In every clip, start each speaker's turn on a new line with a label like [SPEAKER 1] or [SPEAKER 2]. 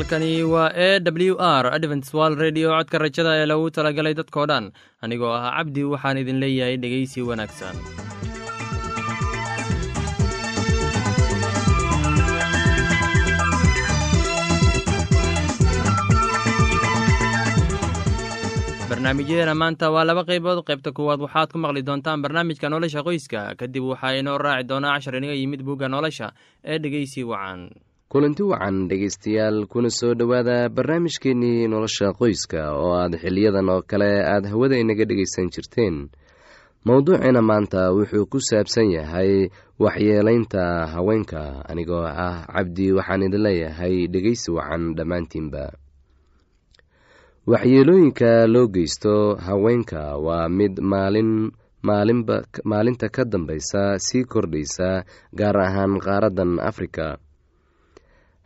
[SPEAKER 1] halkani waa e w r advents wal redio codka rajada ee lagu talagalay dadkoo dhan anigoo ah cabdi waxaan idin leeyahay dhegeysi wanaagsan. Barnaamijyadeena maanta waa laba qaybood. Qaybta kuwaad waxaad ku maqli doontaan barnaamijka nolosha qoyska. Kadib waxaa inoo raaci doonaa cashar inaga yimid bugga nolosha ee dhegeysi wacan
[SPEAKER 2] kulanti wacan dhegaystayaal kuna soo dhowaada barnaamijkeennii nolosha qoyska oo aad xiliyadan oo kale aad hawada inaga dhegaysan jirteen. Mowduuceena maanta wuxuu ku saabsan yahay waxyeelaynta haweenka anigoo ah cabdi waxaan idin leeyahay dhegaysi wacan dhammaantiinba. Waxyeelooyinka loo geysto haweenka waa mid maalin maalinta ka dambaysa sii kordhaysa gaar ahaan qaaradan afrika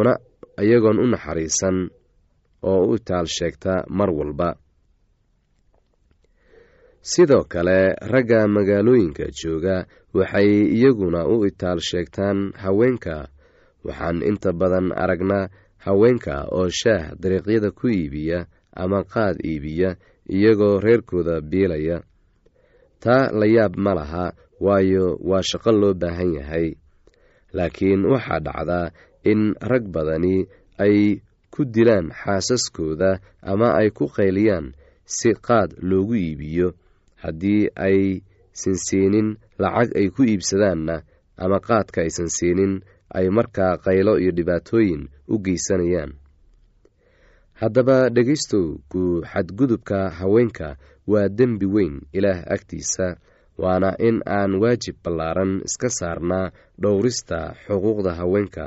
[SPEAKER 2] una iyagoon u naxariisan oo u taal sheegta mar walba. Sidoo kale ragga magaalooyinka jooga waxay iyaguna u itaal sheegtaan haweenka. Waxaan inta badan aragnaa haweenka oo shaah dariiqyada ku iibiya ama qaad iibiya iyagoo reerkooda biilaya. Taa la yaab ma laha waayo waa shaqo loo baahan yahay. Laakiin waxaa dhacdaa in rag badani ay ku dilaan xaasaskooda ama ay ku qayliyaan si qaad loogu iibiyo. Haddii aysan siinin lacag ay ku iibsadaanna ama qaadka aysan siinin ay markaa qaylo iyo dhibaatooyin u geysanayaan. Haddaba dhegaystow ku xadgudubka haweenka waa dembi weyn ilaah agtiisa waana in aan waajib ballaaran iska saarnaa dhowrista xuquuqda haweenka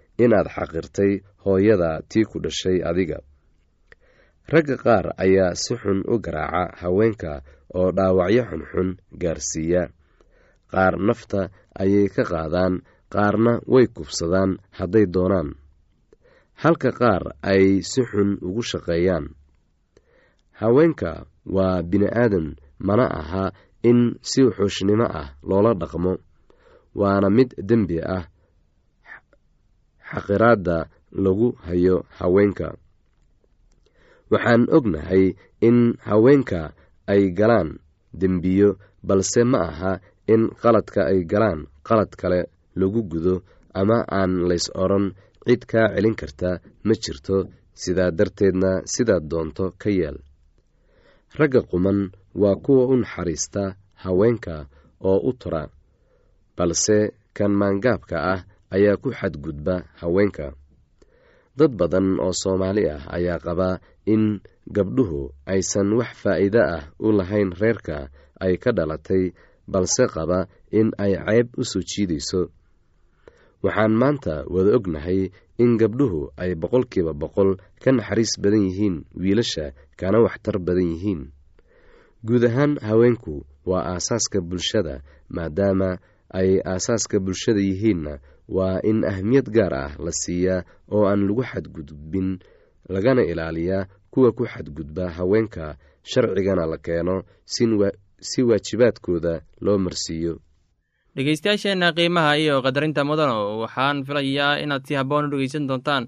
[SPEAKER 2] inaad xaqirtay hooyada tii ku dhashay adiga. Ragga qaar ayaa si xun u garaaca haweenka oo dhaawacyo xunxun gaarsiiya. Qaar nafta ayay ka qaadaan qaarna way kubsadaan hadday doonaan. Halka qaar ay si xun ugu shaqeeyaan. Haweenka waa bini-aadan mana aha in si wuxuushnimo ah loola dhaqmo waana mid dembi ah xaqiraadda lagu hayo haweenka. Waxaan ognahay in haweenka ay galaan dembiyo balse ma aha in qaladka ay galaan qalad kale lagu gudo ama aan lays odhan cid kaa celin karta ma jirto sidaa darteedna sidaad doonto ka yeel ragga quman waa kuwa u naxariista haweenka oo u tura balse kan maangaabka ah ayaa ku xadgudba haweenka. Dad badan oo soomaali ah ayaa qaba in gabdhuhu aysan wax faa'iide ah u lahayn reerka ay ka dhalatay balse qaba in ay ceyb u soo jiidayso. Waxaan maanta wada ognahay in gabdhuhu ay boqolkiiba boqol ka naxariis badan yihiin wiilasha kana waxtar badan yihiin. Guud ahaan haweenku waa aasaaska bulshada maadaama ay aasaaska bulshada yihiinna waa in ahmiyad gaar ah la siiyaa oo aan lagu xadgudbin lagana ilaaliyaa kuwa ku xadgudba haweenka sharcigana la keeno si waajibaadkooda loo marsiiyo.
[SPEAKER 1] Dhegeystayaasheenna qiimaha iyo qadarinta mudano waxaan filayaa inaad si habboon u dhegeysan doontaan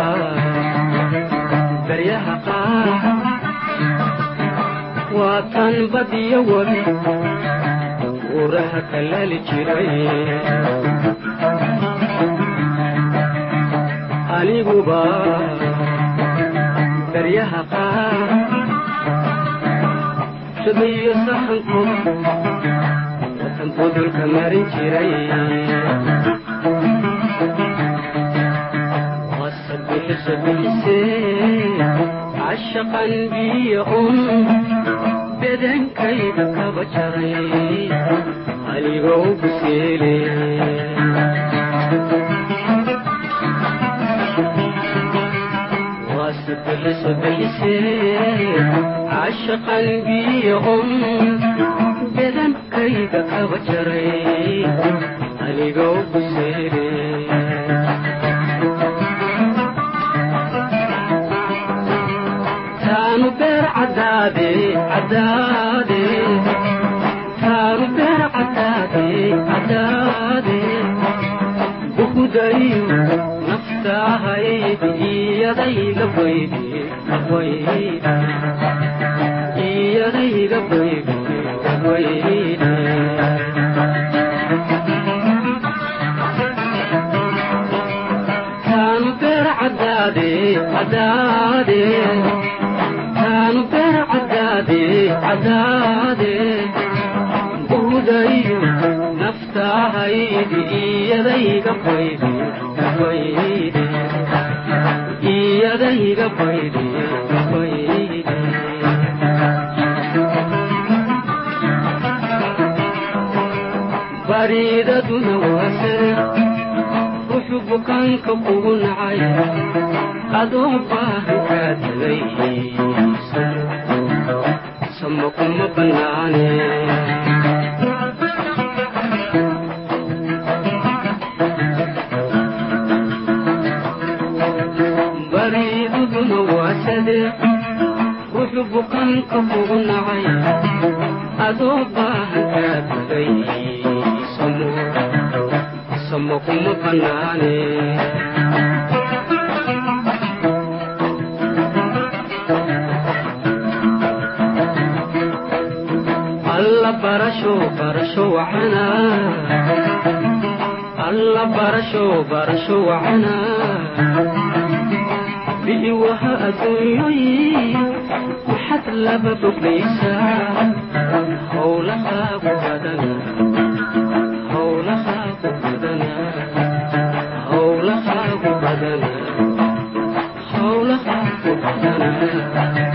[SPEAKER 3] aniguba daryaha qaar waatan badiyo wabi uuraha kalaali jiray. Aniguba. Daryaha qaar. Shabiyo sahanku watan budulka marin jiray kaba jaray anigoo buseele buudayo naftaahaydi iyadayga baydi iyadayga baydi baydi baridaduna waase rux wuxuu bukaanka kugu nacay adoo baahan kaa tagay sama kuma bannaane wuxuu bukaanka kugu nacay adoo baahan samo samo kuma bannaane alla barasho barasho wacana alla barasho barasho wacana bi'i waha adduunyoyi maxad laba boglaysaa badana howlahaagu badana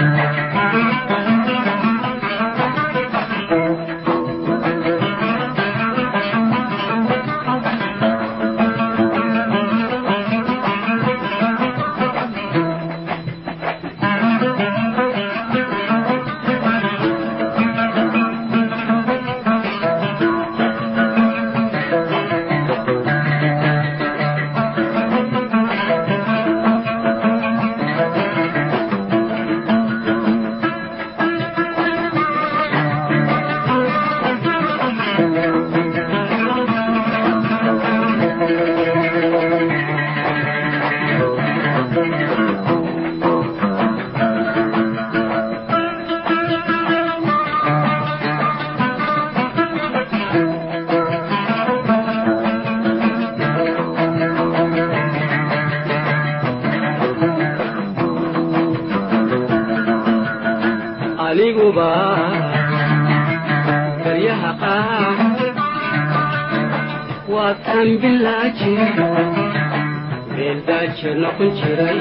[SPEAKER 3] noqon jiray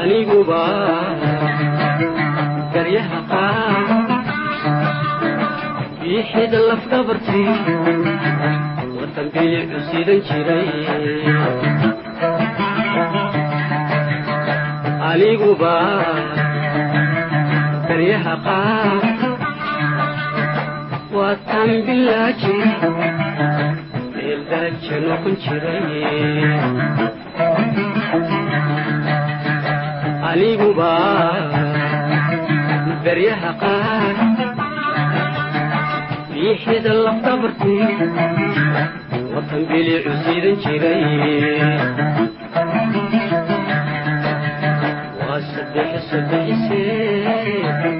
[SPEAKER 3] aniguba baryaha qaar biixida lafdhabartii watan bilicu sidan jiray aniguba baryaha qaar waa tan bilaaji darajjo noqon jiraye aniguba baryaha qaar biixida labdabarti watan bilicu jiray waa saddex saddexisee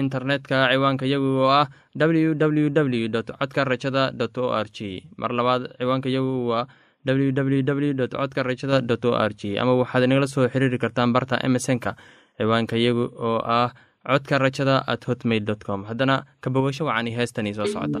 [SPEAKER 1] internetka ciwaanka yagu oo ah w w w codka rajada o r g mar labaad ciwaanka yagu waa w w w codka rajada o r g ama waxaad inagala soo xiriiri kartaan barta emesonka ciwaanka yagu oo ah codka rajada at hotmail com. Haddana ka bogasho wacani heestanii soo socota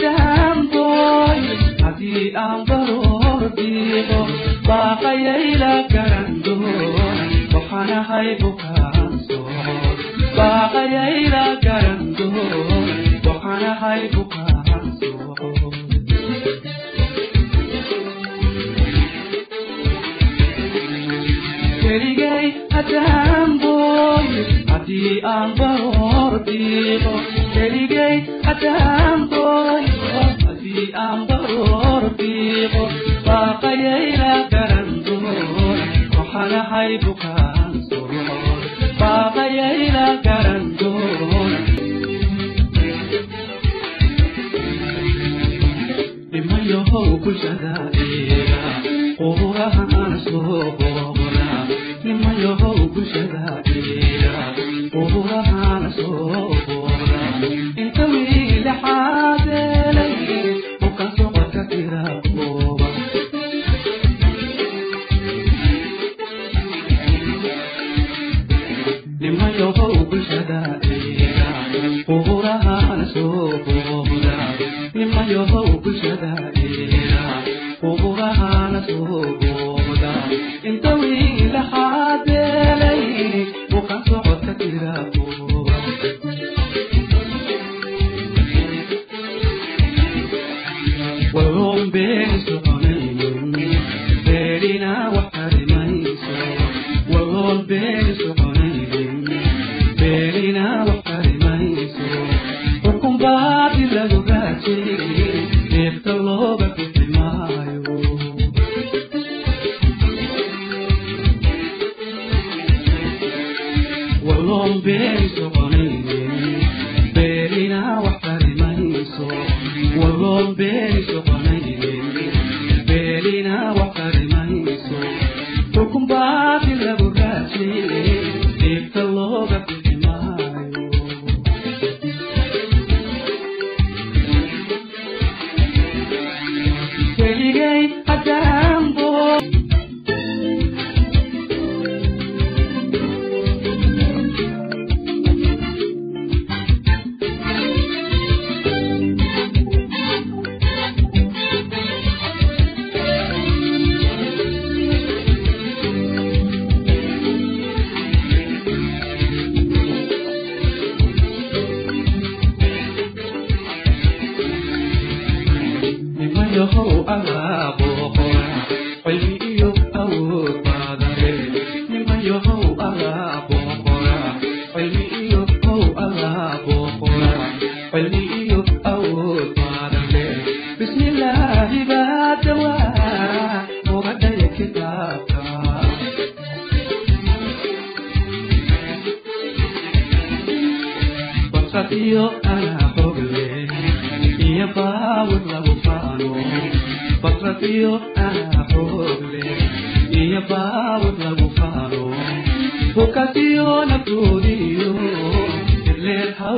[SPEAKER 4] cajaankoy haddii aan baroordiiqo baaqayayla garan doon waxaanahay bukaansoon baaqayayla garan doon waxaanahay bukaan keligay haddaan haddii aan baroordiiqo keligay haddaan dooyo haddii aan baroordiiqo baaqayayna garandoo waxanahay bukaanso baaqayayna garandoo dhimayahow bulshada eega qurahaana soo boobna nimayahow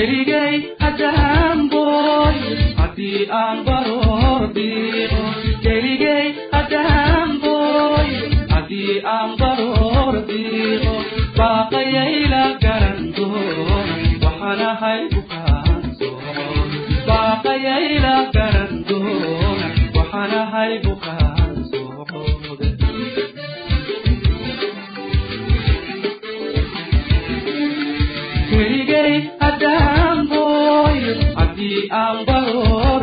[SPEAKER 4] keligay haddaan boy haddii aan baroor diiqo keligay haddaan boy haddii aan baroor diiqo baaqayayla garan doona waxaan ahay bukaan soon baaqayayla garan doona waxaan ahay bukaan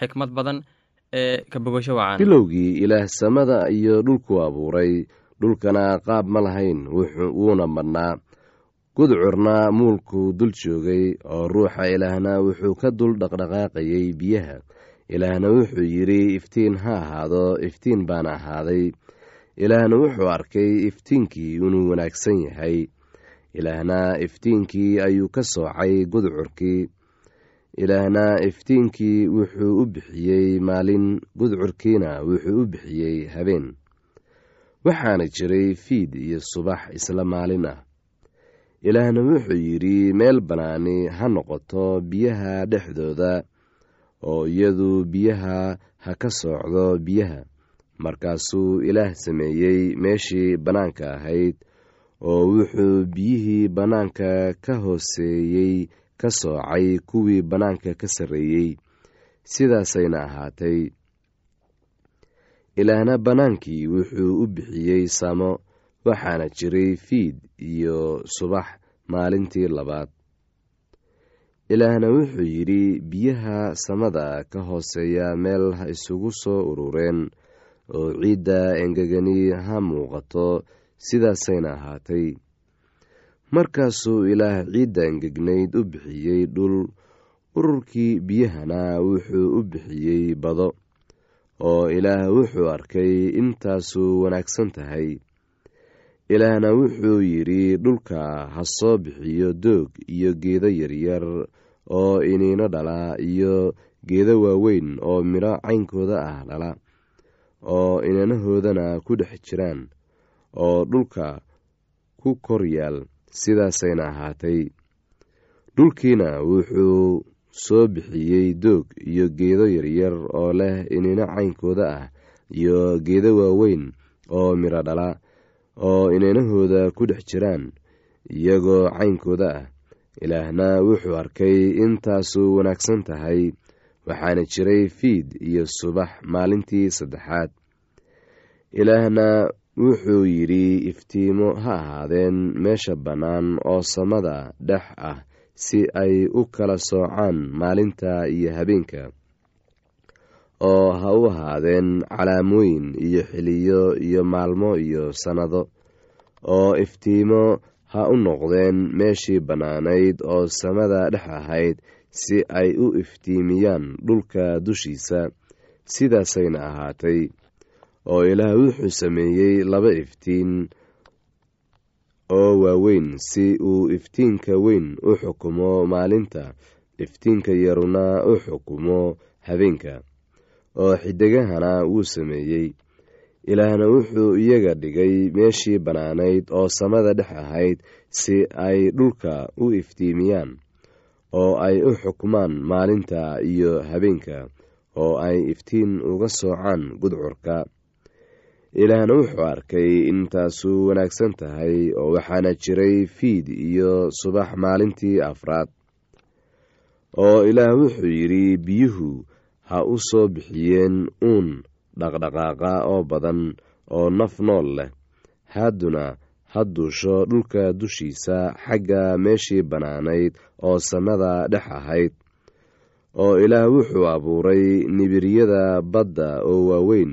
[SPEAKER 1] xikmad badan ee ka bogasho wacan
[SPEAKER 2] bilowgii ilaah samada iyo dhulku abuuray. Dhulkana qaab ma lahayn wuuna madhnaa. Gudcurna muulkuu dul joogay oo ruuxa ilaahna wuxuu ka dul dhaqdhaqaaqayay biyaha. Ilaahna wuxuu yidhi iftiin ha ahaado iftiin baana ahaaday. Ilaahna wuxuu arkay iftiinkii inuu wanaagsan yahay. Ilaahna iftiinkii ayuu ka soocay gudcurkii ilaahna iftiinkii wuxuu u bixiyey maalin gudcurkiina wuxuu u bixiyey habeen. Waxaana jiray fiid iyo subax isla maalin ah ilaahna wuxuu yidhi meel bannaani ha noqoto biyaha dhexdooda oo iyadu biyaha ha ka soocdo biyaha. Markaasuu ilaah sameeyey meeshii bannaanka ahayd oo wuxuu biyihii bannaanka ka hooseeyey ka soocay kuwii bannaanka ka sarreeyey. Sidaasayna ahaatay. Ilaahna bannaankii wuxuu u bixiyey samo waxaana jiray fiid iyo subax maalintii labaad. Ilaahna wuxuu yidhi biyaha samada ka hooseeya meel ha isugu soo urureen oo ciidda engegani ha muuqato. Sidaasayna ahaatay markaasuu ilaah ciidda engegnayd u bixiyey dhul ururkii biyahana wuxuu u bixiyey bado oo ilaah wuxuu arkay intaasu wanaagsan tahay. Ilaahna wuxuu yidhi dhulka ha soo bixiyo doog iyo geedo yaryar oo iniino dhala iyo geedo waaweyn oo midho caynkooda ah dhala oo inanahoodana ku dhex jiraan oo dhulka ku kor yaal sidaasayna ahaatay. Dhulkiina wuxuu soo bixiyey doog iyo geedo yaryar oo leh inino caynkooda ah iyo geedo waaweyn oo midho dhala oo inanahooda ku dhex jiraan iyagoo caynkooda ah. Ilaahna wuxuu arkay intaasu wanaagsan tahay waxaana jiray fiid iyo subax maalintii saddexaad. Ilaahna wuxuu yidhi iftiimo ha ahaadeen meesha bannaan oo samada dhex ah si ay u kala soocaan maalinta iyo habeenka oo ha u ahaadeen calaamooyin iyo xiliyo iyo maalmo iyo sannado oo iftiimo ha u noqdeen meeshii bannaanayd oo samada dhex ahayd si ay u iftiimiyaan dhulka dushiisa sidaasayna ahaatay oo ilaah wuxuu sameeyey laba iftiin oo waaweyn si uu iftiinka weyn u xukumo maalinta. Iftiinka yaruna u xukumo habeenka oo xidigahana wuu sameeyey. Ilaahna wuxuu iyaga dhigay meeshii bannaanayd oo samada dhex ahayd si ay dhulka u iftiimiyaan oo ay u xukumaan maalinta iyo habeenka oo ay iftiin uga soocaan gudcurka ilaahna wuxuu arkay intaasu wanaagsan tahay oo waxaana jiray fiid iyo subax maalintii afraad oo ilaah wuxuu yidhi biyuhu ha u soo bixiyeen uun dhaqdhaqaaqa oo badan oo naf nool leh. Haaduna ha duusho dhulka dushiisa xagga meeshii bannaanayd oo samada dhex ahayd. Oo ilaah wuxuu abuuray nibiryada badda oo waaweyn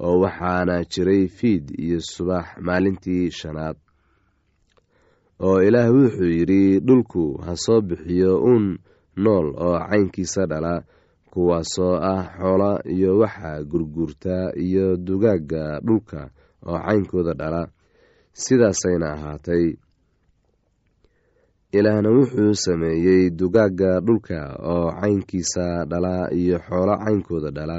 [SPEAKER 2] oo waxaana jiray fiid iyo subax maalintii shanaad. Oo ilaah wuxuu yidhi dhulku ha soo bixiyo uun nool oo caynkiisa dhala kuwaasoo ah xoola iyo waxa gurguurta iyo dugaagga dhulka oo caynkooda dhala. Sidaasayna ahaatay. Ilaahna wuxuu sameeyey dugaagga dhulka oo caynkiisa dhala iyo xoolo caynkooda dhala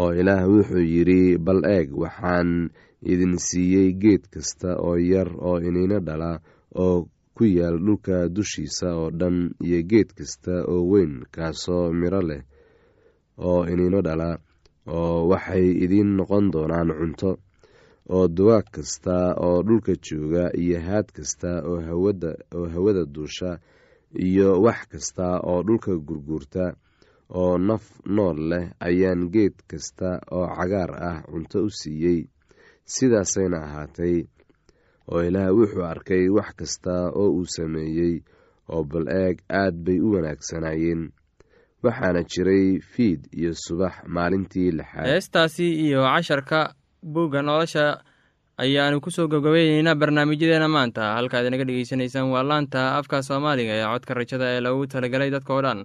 [SPEAKER 2] oo ilaah wuxuu yidhi bal eeg waxaan idin siiyey geed kasta oo yar oo iniino dhala oo ku yaal dhulka dushiisa oo dhan iyo geed kasta oo weyn kaasoo miro leh oo iniino dhala oo waxay idiin noqon doonaan cunto oo dugaag kasta oo dhulka jooga iyo haad kasta oo oo hawada duusha iyo wax kasta oo dhulka gurguurta oo naf nool leh ayaan geed kasta oo cagaar ah cunto u siiyey. Sidaasayna ahaatay oo ilaah wuxuu arkay wax kasta oo uu sameeyey oo bal eeg aad bay u wanaagsanaayeen. Waxaana jiray fiid iyo subax maalintii lixaad.
[SPEAKER 1] Heestaasi iyo casharka buugga nolosha ayaanu ku soo gabgabayneynaa barnaamijyadeena maanta. Halkaad inaga dhegeysanaysaan waa laanta afka soomaaliga ee codka rajada ee lagu talagalay dadkao dhan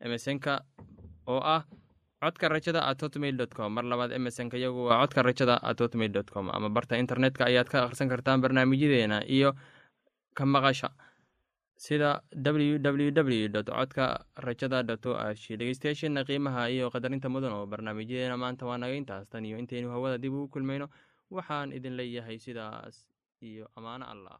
[SPEAKER 1] emesonka oo ah codka rajada at hotmail com. Mar labaad emesonka yagu waa codka rajada at hotmail dot com. Ama barta internetka ayaad ka akhrisan kartaan barnaamijyadeena iyo ka maqasha sida w w w dot codka rajada dot o g dhegeystayaasheena qiimaha iyo qadarinta mudan oo barnaamijyadeena maanta waa naga intaas. Tan iyo intaynu hawada dib ugu kulmayno. Waxaan idin leeyahay sidaas iyo ammaano allah